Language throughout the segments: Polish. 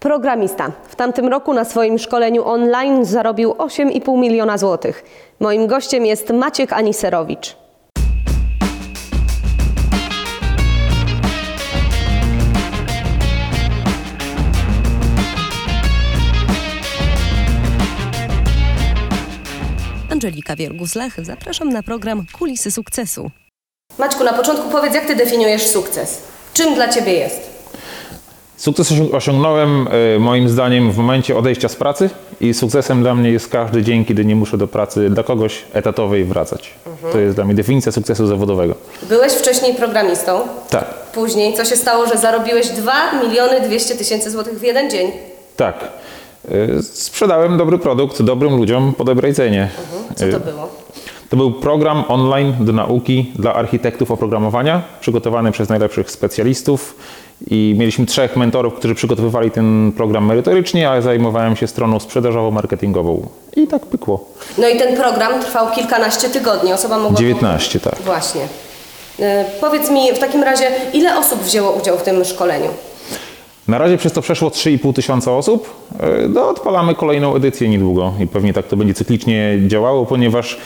Programista. W tamtym roku na swoim szkoleniu online zarobił 8,5 miliona złotych. Moim gościem jest Maciek Aniserowicz. Angelika Wiergus-Lech, zapraszam na program Kulisy Sukcesu. Maćku, na początku powiedz, jak ty definiujesz sukces? Czym dla ciebie jest? Sukces osią- osiągnąłem e, moim zdaniem w momencie odejścia z pracy i sukcesem dla mnie jest każdy dzień, kiedy nie muszę do pracy dla kogoś etatowej wracać. To jest dla mnie definicja sukcesu zawodowego. Byłeś wcześniej programistą. Tak, Później, co się stało, że zarobiłeś 2 miliony 200 tysięcy złotych w jeden dzień? tak. E, Sprzedałem dobry produkt dobrym ludziom po dobrej cenie. Co E, to było? To był program online do nauki dla architektów oprogramowania, przygotowany przez najlepszych specjalistów i mieliśmy trzech mentorów, którzy przygotowywali ten program merytorycznie, a ja zajmowałem się stroną sprzedażową, marketingową. I tak pykło. No i ten program trwał kilkanaście tygodni. Osoba mogła... 19, tak. Właśnie. E, powiedz mi w takim razie, ile osób wzięło udział w tym szkoleniu? Na razie przez to przeszło 3,5 tysiąca osób. E, No, odpalamy kolejną edycję niedługo i pewnie tak to będzie cyklicznie działało, ponieważ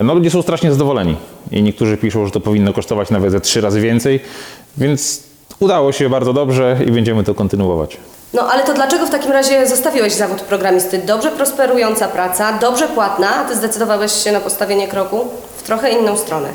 no, ludzie są strasznie zadowoleni i niektórzy piszą, że to powinno kosztować nawet ze trzy razy więcej, więc udało się bardzo dobrze i będziemy to kontynuować. No ale to dlaczego w takim razie zostawiłeś zawód programisty? Dobrze prosperująca praca, dobrze płatna, a ty zdecydowałeś się na postawienie kroku w trochę inną stronę.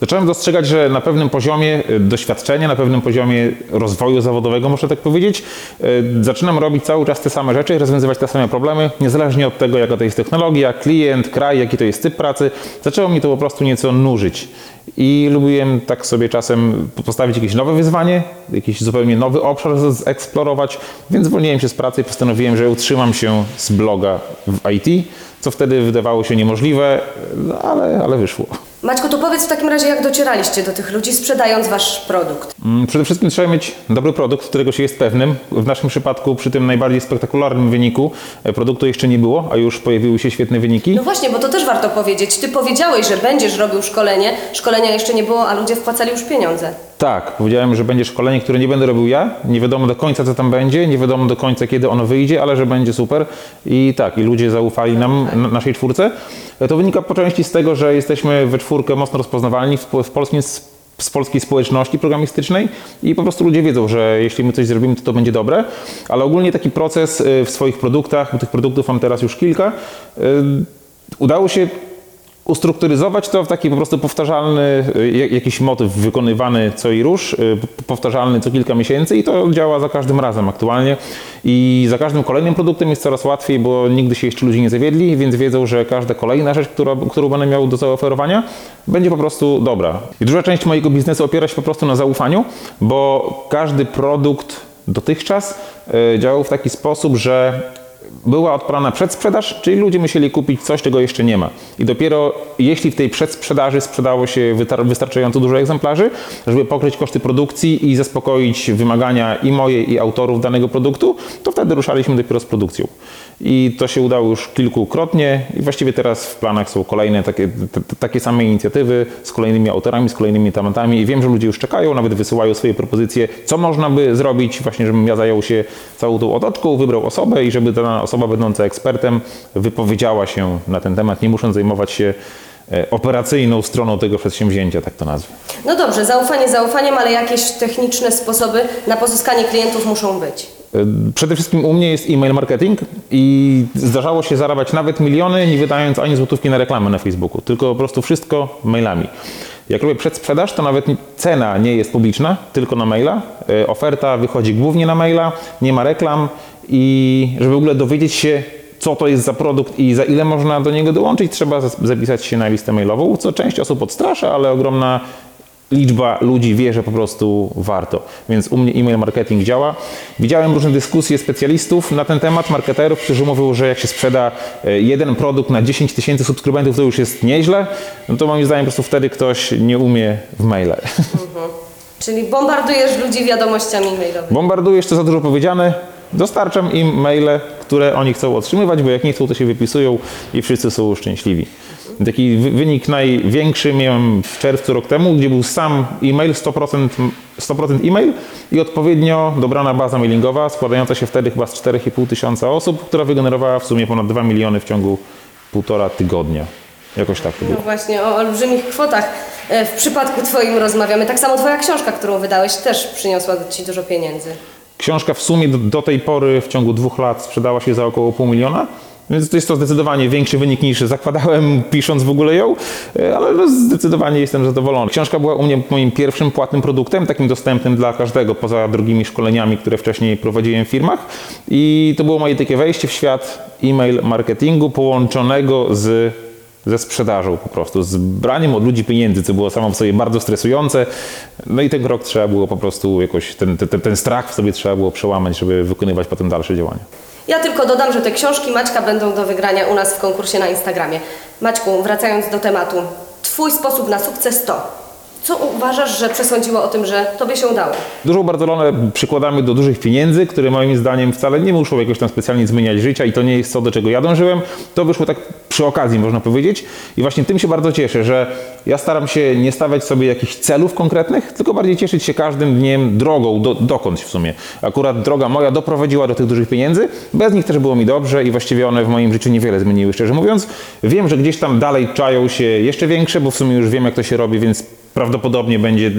Zacząłem dostrzegać, że na pewnym poziomie y, doświadczenia, na pewnym poziomie rozwoju zawodowego, muszę tak powiedzieć, y, zaczynam robić cały czas te same rzeczy, rozwiązywać te same problemy, niezależnie od tego, jaka to jest technologia, klient, kraj, jaki to jest typ pracy. Zaczęło mnie to po prostu nieco nużyć. I lubiłem tak sobie czasem postawić jakieś nowe wyzwanie, jakiś zupełnie nowy obszar zeksplorować, więc zwolniłem się z pracy i postanowiłem, że utrzymam się z bloga w IT, co wtedy wydawało się niemożliwe, no, ale, ale wyszło. Maćku, to powiedz w takim razie, jak docieraliście do tych ludzi, sprzedając wasz produkt. Mm, Przede wszystkim trzeba mieć dobry produkt, którego się jest pewnym. W naszym przypadku, przy tym najbardziej spektakularnym wyniku, e, produktu jeszcze nie było, a już pojawiły się świetne wyniki. No właśnie, bo to też warto powiedzieć. Ty powiedziałeś, że będziesz robił szkolenie, szkolenia jeszcze nie było, a ludzie wpłacali już pieniądze. Tak, powiedziałem, że będzie szkolenie, które nie będę robił ja. Nie wiadomo do końca, co tam będzie, nie wiadomo do końca, kiedy ono wyjdzie, ale że będzie super. I tak, i ludzie zaufali nam, n- naszej czwórce. E, To wynika po części z tego, że jesteśmy we czwórkę mocno rozpoznawalni w, w polskim z polskiej społeczności programistycznej i po prostu ludzie wiedzą, że jeśli my coś zrobimy, to to będzie dobre, ale ogólnie taki proces y, w swoich produktach, bo tych produktów mam teraz już kilka, y, udało się ustrukturyzować to w taki po prostu powtarzalny y, jak- jakiś motyw wykonywany co i rusz, y, powtarzalny co kilka miesięcy i to działa za każdym razem aktualnie. I za każdym kolejnym produktem jest coraz łatwiej, bo nigdy się jeszcze ludzie nie zawiedli, więc wiedzą, że każda kolejna rzecz, która, którą będę miał do zaoferowania, będzie po prostu dobra. I duża część mojego biznesu opiera się po prostu na zaufaniu, bo każdy produkt dotychczas y, działał w taki sposób, że była odpalana przedsprzedaż, czyli ludzie musieli kupić coś, czego jeszcze nie ma. I dopiero jeśli w tej przedsprzedaży sprzedało się wystarczająco dużo egzemplarzy, żeby pokryć koszty produkcji i zaspokoić wymagania i moje, i autorów danego produktu, to wtedy ruszaliśmy dopiero z produkcją. I to się udało już kilkukrotnie i właściwie teraz w planach są kolejne takie, takie same inicjatywy z kolejnymi autorami, z kolejnymi tematami i wiem, że ludzie już czekają, nawet wysyłają swoje propozycje, co można by zrobić, właśnie żebym ja zajął się całą tą otoczką, wybrał osobę i żeby dana osoba będąca ekspertem wypowiedziała się na ten temat, nie musząc zajmować się e, operacyjną stroną tego przedsięwzięcia, tak to nazwę. No dobrze, zaufanie zaufaniem, ale jakieś techniczne sposoby na pozyskanie klientów muszą być. Przede wszystkim u mnie jest e-mail marketing i zdarzało się zarabiać nawet miliony, nie wydając ani złotówki na reklamę na Facebooku, tylko po prostu wszystko mailami. Jak robię przedsprzedaż, to nawet cena nie jest publiczna, tylko na maila. E, Oferta wychodzi głównie na maila, nie ma reklam i żeby w ogóle dowiedzieć się, co to jest za produkt i za ile można do niego dołączyć, trzeba zapisać się na listę mailową, co część osób odstrasza, ale ogromna liczba ludzi wie, że po prostu warto. Więc u mnie e-mail marketing działa. Widziałem różne dyskusje specjalistów na ten temat, marketerów, którzy mówią, że jak się sprzeda e, jeden produkt na 10 tysięcy subskrybentów, to już jest nieźle. No to moim zdaniem po prostu wtedy ktoś nie umie w maile. Czyli bombardujesz ludzi wiadomościami mailowymi. Bombardujesz, to za dużo powiedziane. Dostarczam im maile, które oni chcą otrzymywać, bo jak nie chcą, to się wypisują i wszyscy są szczęśliwi. Taki wy- wynik największy miałem w czerwcu rok temu, gdzie był sam e-mail, 100%, 100% e-mail i odpowiednio dobrana baza mailingowa, składająca się wtedy chyba z 4,5 tysiąca osób, która wygenerowała w sumie ponad 2 miliony w ciągu półtora tygodnia. Jakoś tak to było. No właśnie, o olbrzymich kwotach e, w przypadku Twoim rozmawiamy. Tak samo Twoja książka, którą wydałeś, też przyniosła Ci dużo pieniędzy. Książka w sumie do, do tej pory w ciągu dwóch lat sprzedała się za około pół miliona. Więc to jest to zdecydowanie większy wynik niż zakładałem pisząc w ogóle ją, e, ale zdecydowanie jestem zadowolony. Książka była u mnie moim pierwszym płatnym produktem, takim dostępnym dla każdego, poza drugimi szkoleniami, które wcześniej prowadziłem w firmach. I to było moje takie wejście w świat e-mail marketingu połączonego z ze sprzedażą po prostu, z braniem od ludzi pieniędzy, co było samo w sobie bardzo stresujące. No i ten krok trzeba było po prostu jakoś, ten, ten, ten strach w sobie trzeba było przełamać, żeby wykonywać potem dalsze działania. Ja tylko dodam, że te książki Maćka będą do wygrania u nas w konkursie na Instagramie. Maćku, wracając do tematu. Twój sposób na sukces to. Co uważasz, że przesądziło o tym, że Tobie się udało? Dużą Barcelonę przykładamy do dużych pieniędzy, które moim zdaniem wcale nie muszą jakoś tam specjalnie zmieniać życia i to nie jest to, do czego ja dążyłem. To wyszło tak przy okazji, można powiedzieć. I właśnie tym się bardzo cieszę, że ja staram się nie stawiać sobie jakichś celów konkretnych, tylko bardziej cieszyć się każdym dniem drogą, do, dokądś w sumie. Akurat droga moja doprowadziła do tych dużych pieniędzy. Bez nich też było mi dobrze i właściwie one w moim życiu niewiele zmieniły, szczerze mówiąc. Wiem, że gdzieś tam dalej czają się jeszcze większe, bo w sumie już wiem, jak to się robi, więc prawdopodobnie będzie,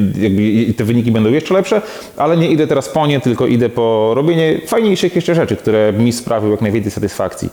te wyniki będą jeszcze lepsze, ale nie idę teraz po nie, tylko idę po robienie fajniejszych jeszcze rzeczy, które mi sprawiły jak najwięcej satysfakcji.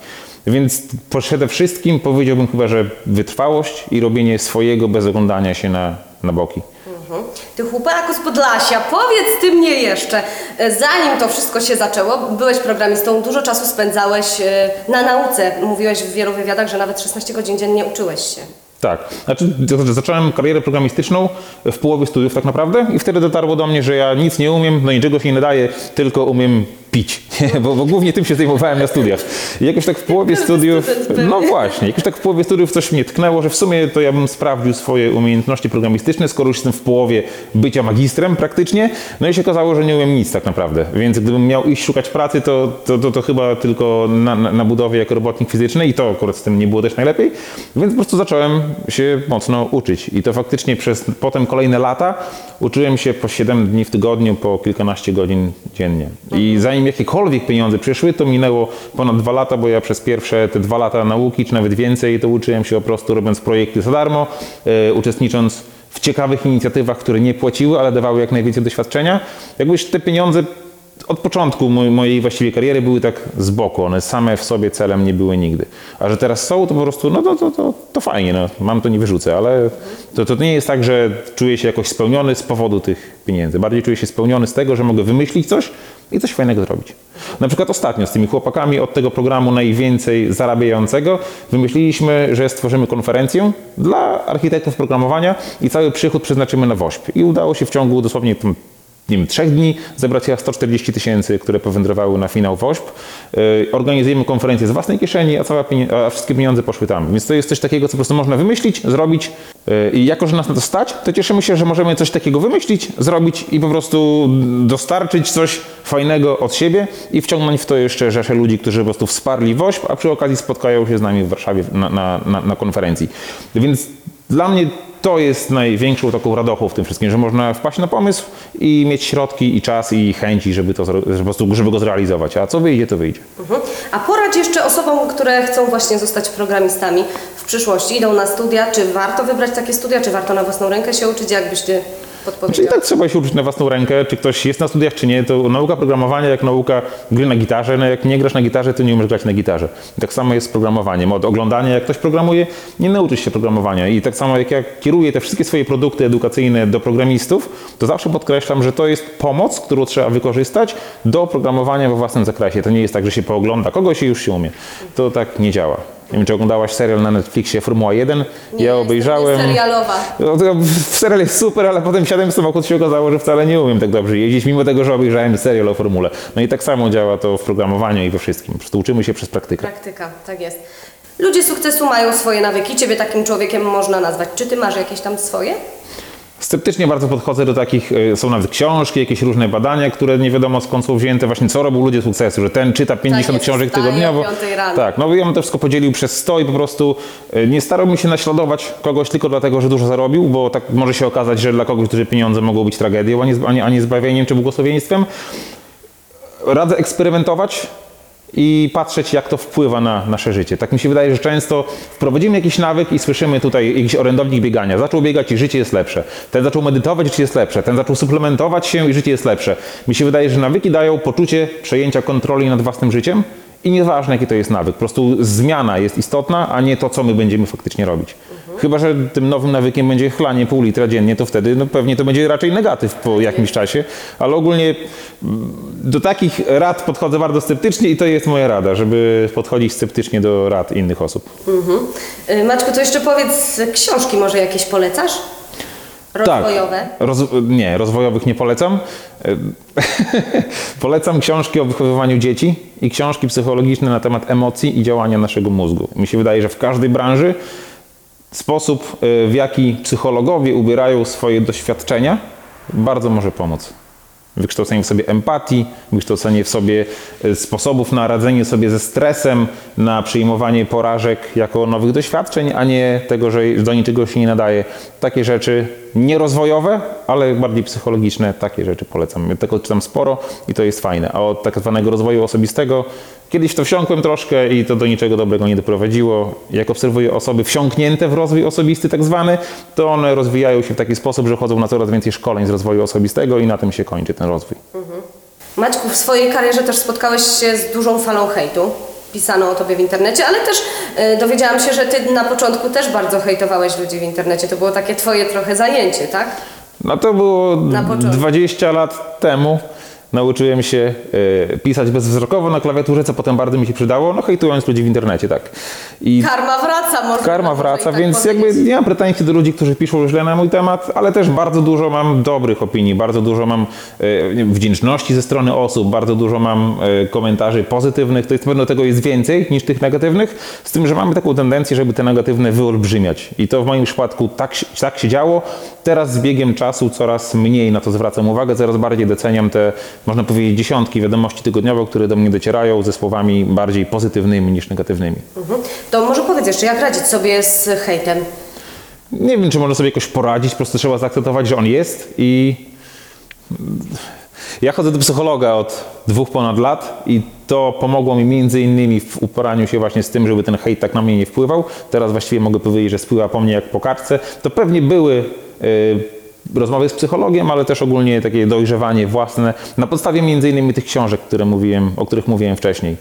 Więc przede wszystkim powiedziałbym chyba, że wytrwałość i robienie swojego bez oglądania się na, na boki. Mhm. Ty chłopaku z Podlasia, powiedz ty mnie jeszcze, e, zanim to wszystko się zaczęło, byłeś programistą, dużo czasu spędzałeś e, na nauce. Mówiłeś w wielu wywiadach, że nawet 16 godzin dziennie uczyłeś się. Tak. Znaczy, z- zacząłem karierę programistyczną w połowie studiów tak naprawdę i wtedy dotarło do mnie, że ja nic nie umiem, no niczego się nie nadaje, tylko umiem pić, bo, bo głównie tym się zajmowałem na studiach. I jakoś tak w połowie studiów, no właśnie, jakoś tak w połowie studiów coś mnie tknęło, że w sumie to ja bym sprawdził swoje umiejętności programistyczne, skoro już jestem w połowie bycia magistrem praktycznie, no i się okazało, że nie umiem nic tak naprawdę, więc gdybym miał iść szukać pracy, to, to, to, to chyba tylko na, na, na budowie jako robotnik fizyczny i to akurat z tym nie było też najlepiej, więc po prostu zacząłem się mocno uczyć. I to faktycznie przez potem kolejne lata uczyłem się po 7 dni w tygodniu, po kilkanaście godzin dziennie. I zanim jakiekolwiek pieniądze przyszły, to minęło ponad dwa lata, bo ja przez pierwsze te dwa lata nauki, czy nawet więcej, to uczyłem się po prostu robiąc projekty za darmo, e, uczestnicząc w ciekawych inicjatywach, które nie płaciły, ale dawały jak najwięcej doświadczenia. Jakbyś te pieniądze od początku moj- mojej właściwie kariery były tak z boku, one same w sobie celem nie były nigdy. A że teraz są, to po prostu, no to, to, to, to fajnie, no, mam to nie wyrzucę, ale to, to nie jest tak, że czuję się jakoś spełniony z powodu tych pieniędzy. Bardziej czuję się spełniony z tego, że mogę wymyślić coś i coś fajnego zrobić. Na przykład ostatnio z tymi chłopakami od tego programu najwięcej zarabiającego wymyśliliśmy, że stworzymy konferencję dla architektów programowania i cały przychód przeznaczymy na WOŚP. I udało się w ciągu dosłownie nie wiem, trzech dni zebrać chyba 140 tysięcy, które powędrowały na finał WOŚP. Yy, Organizujemy konferencję z własnej kieszeni, a, cała a wszystkie pieniądze poszły tam. Więc to jest coś takiego, co po prostu można wymyślić, zrobić yy, i jako, że nas na to stać, to cieszymy się, że możemy coś takiego wymyślić, zrobić i po prostu dostarczyć coś fajnego od siebie i wciągnąć w to jeszcze rzeszę ludzi, którzy po prostu wsparli WOŚP, a przy okazji spotkają się z nami w Warszawie na, na, na, na konferencji. Więc dla mnie to jest największą taką radochą w tym wszystkim, że można wpaść na pomysł i mieć środki i czas i chęci, żeby to żeby żeby go zrealizować. A co wyjdzie, to wyjdzie. Mhm. A poradź jeszcze osobom, które chcą właśnie zostać programistami w przyszłości, idą na studia, czy warto wybrać takie studia, czy warto na własną rękę się uczyć, jakbyś ty Czyli podpowiedział? tak trzeba się uczyć na własną rękę, czy ktoś jest na studiach, czy nie. To nauka programowania jak nauka gry na gitarze. No jak nie grasz na gitarze, to nie umiesz grać na gitarze. Tak samo jest z programowaniem. Od oglądania, jak ktoś programuje, nie nauczysz się programowania. I tak samo jak ja kieruję te wszystkie swoje produkty edukacyjne do programistów, to zawsze podkreślam, że to jest pomoc, którą trzeba wykorzystać do programowania we własnym zakresie. To nie jest tak, że się poogląda kogoś i już się umie. To tak nie działa. Nie wiem, czy oglądałaś serial na Netflixie Formuła 1. Nie, ja obejrzałem. Serialowa. No serial jest super, ale potem wsiadłem w samochód się okazało, że wcale nie umiem tak dobrze jeździć, mimo tego, że obejrzałem serial o formule. No i tak samo działa to w programowaniu i we wszystkim. Po prostu uczymy się przez praktykę. Praktyka, tak jest. Ludzie sukcesu mają swoje nawyki, ciebie takim człowiekiem można nazwać. Czy ty masz jakieś tam swoje? Sceptycznie bardzo podchodzę do takich, e, są nawet książki, jakieś różne badania, które nie wiadomo skąd są wzięte, właśnie co robią ludzie sukcesu, że ten czyta 50 jest, książek tygodniowo. Tak, no ja bym to wszystko podzielił przez 100 i po prostu e, nie starałbym się naśladować kogoś tylko dlatego, że dużo zarobił, bo tak może się okazać, że dla kogoś duże pieniądze mogą być tragedią, a nie, a nie zbawieniem czy błogosławieństwem. Radzę eksperymentować i patrzeć, jak to wpływa na nasze życie. Tak mi się wydaje, że często wprowadzimy jakiś nawyk i słyszymy tutaj jakiś orędownik biegania. Zaczął biegać i życie jest lepsze. Ten zaczął medytować, życie jest lepsze. Ten zaczął suplementować się i życie jest lepsze. Mi się wydaje, że nawyki dają poczucie przejęcia kontroli nad własnym życiem i nieważne, jaki to jest nawyk. Po prostu zmiana jest istotna, a nie to, co my będziemy faktycznie robić. Chyba, że tym nowym nawykiem będzie chlanie pół litra dziennie, to wtedy no, pewnie to będzie raczej negatyw po jakimś czasie, ale ogólnie mm, do takich rad podchodzę bardzo sceptycznie i to jest moja rada, żeby podchodzić sceptycznie do rad innych osób. Y, Maćku, to jeszcze powiedz, książki może jakieś polecasz? Rozwojowe? Tak. Roz, nie, rozwojowych nie polecam. polecam książki o wychowywaniu dzieci i książki psychologiczne na temat emocji i działania naszego mózgu. Mi się wydaje, że w każdej branży sposób, y, w jaki psychologowie ubierają swoje doświadczenia, bardzo może pomóc. Wykształcenie w sobie empatii, wykształcenie w sobie y, sposobów na radzenie sobie ze stresem, na przyjmowanie porażek jako nowych doświadczeń, a nie tego, że do niczego się nie nadaje. Takie rzeczy nierozwojowe, ale bardziej psychologiczne, takie rzeczy polecam. Ja tego czytam sporo i to jest fajne. A od tak zwanego rozwoju osobistego Kiedyś to wsiąkłem troszkę i to do niczego dobrego nie doprowadziło. Jak obserwuję osoby wsiąknięte w rozwój osobisty tak zwany, to one rozwijają się w taki sposób, że chodzą na coraz więcej szkoleń z rozwoju osobistego i na tym się kończy ten rozwój. Maćku, w swojej karierze też spotkałeś się z dużą falą hejtu. Pisano o tobie w internecie, ale też y, dowiedziałam się, że ty na początku też bardzo hejtowałeś ludzi w internecie. To było takie twoje trochę zajęcie, tak? No to było Na początku. 20 lat temu. Nauczyłem się e, pisać bezwzrokowo na klawiaturze, co potem bardzo mi się przydało, no hejtując ludzi w internecie, tak. I Karma wraca, może. karma wraca, tak więc powiedzieć. jakby nie mam pretensji do ludzi, którzy piszą źle na mój temat, ale też bardzo dużo mam dobrych opinii, bardzo dużo mam e, wdzięczności ze strony osób, bardzo dużo mam e, komentarzy pozytywnych, to jest pewno tego jest więcej niż tych negatywnych, z tym, że mamy taką tendencję, żeby te negatywne wyolbrzymiać i to w moim przypadku tak, się- tak się działo. Teraz z biegiem czasu coraz mniej na to zwracam uwagę, coraz bardziej doceniam te, można powiedzieć, dziesiątki wiadomości tygodniowo, które do mnie docierają ze słowami bardziej pozytywnymi niż negatywnymi. Mhm. To może powiedz jeszcze, jak radzić sobie z hejtem? Nie wiem, czy można sobie jakoś poradzić, po prostu trzeba zaakceptować, że on jest i ja chodzę do psychologa od dwóch ponad lat i to pomogło mi między innymi w uporaniu się właśnie z tym, żeby ten hejt tak na mnie nie wpływał. Teraz właściwie mogę powiedzieć, że spływa po mnie jak po kartce. To pewnie były y, rozmowy z psychologiem, ale też ogólnie takie dojrzewanie własne na podstawie między innymi tych książek, które mówiłem, o których mówiłem wcześniej.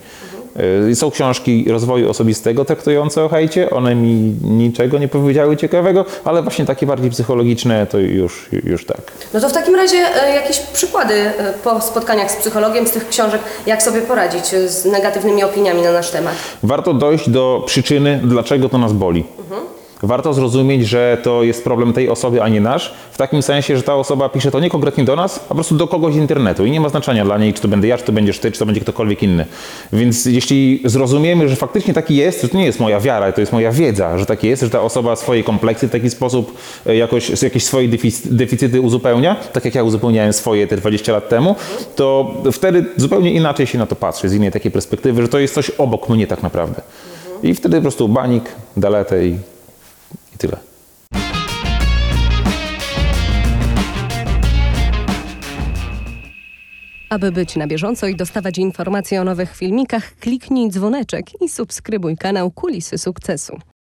Y, Są książki rozwoju osobistego traktujące o hejcie, one mi niczego nie powiedziały ciekawego, ale właśnie takie bardziej psychologiczne to już, już tak. No to w takim razie e, jakieś przykłady e, po spotkaniach z psychologiem, z tych książek, jak sobie poradzić e, z negatywnymi opiniami na nasz temat. Warto dojść do przyczyny, dlaczego to nas boli. Warto zrozumieć, że to jest problem tej osoby, a nie nasz. W takim sensie, że ta osoba pisze to nie konkretnie do nas, a po prostu do kogoś z internetu. I nie ma znaczenia dla niej, czy to będę ja, czy to będziesz ty, czy to będzie ktokolwiek inny. Więc jeśli zrozumiemy, że faktycznie taki jest, że to nie jest moja wiara, to jest moja wiedza, że taki jest, że ta osoba swoje kompleksy w taki sposób e, jakoś, jakieś swoje defic- deficyty uzupełnia, tak jak ja uzupełniałem swoje te 20 lat temu, to wtedy zupełnie inaczej się na to patrzy, z innej takiej perspektywy, że to jest coś obok mnie tak naprawdę. I wtedy po prostu banik, daletę i, i tyle. Aby być na bieżąco i dostawać informacje o nowych filmikach, kliknij dzwoneczek i subskrybuj kanał Kulisy Sukcesu.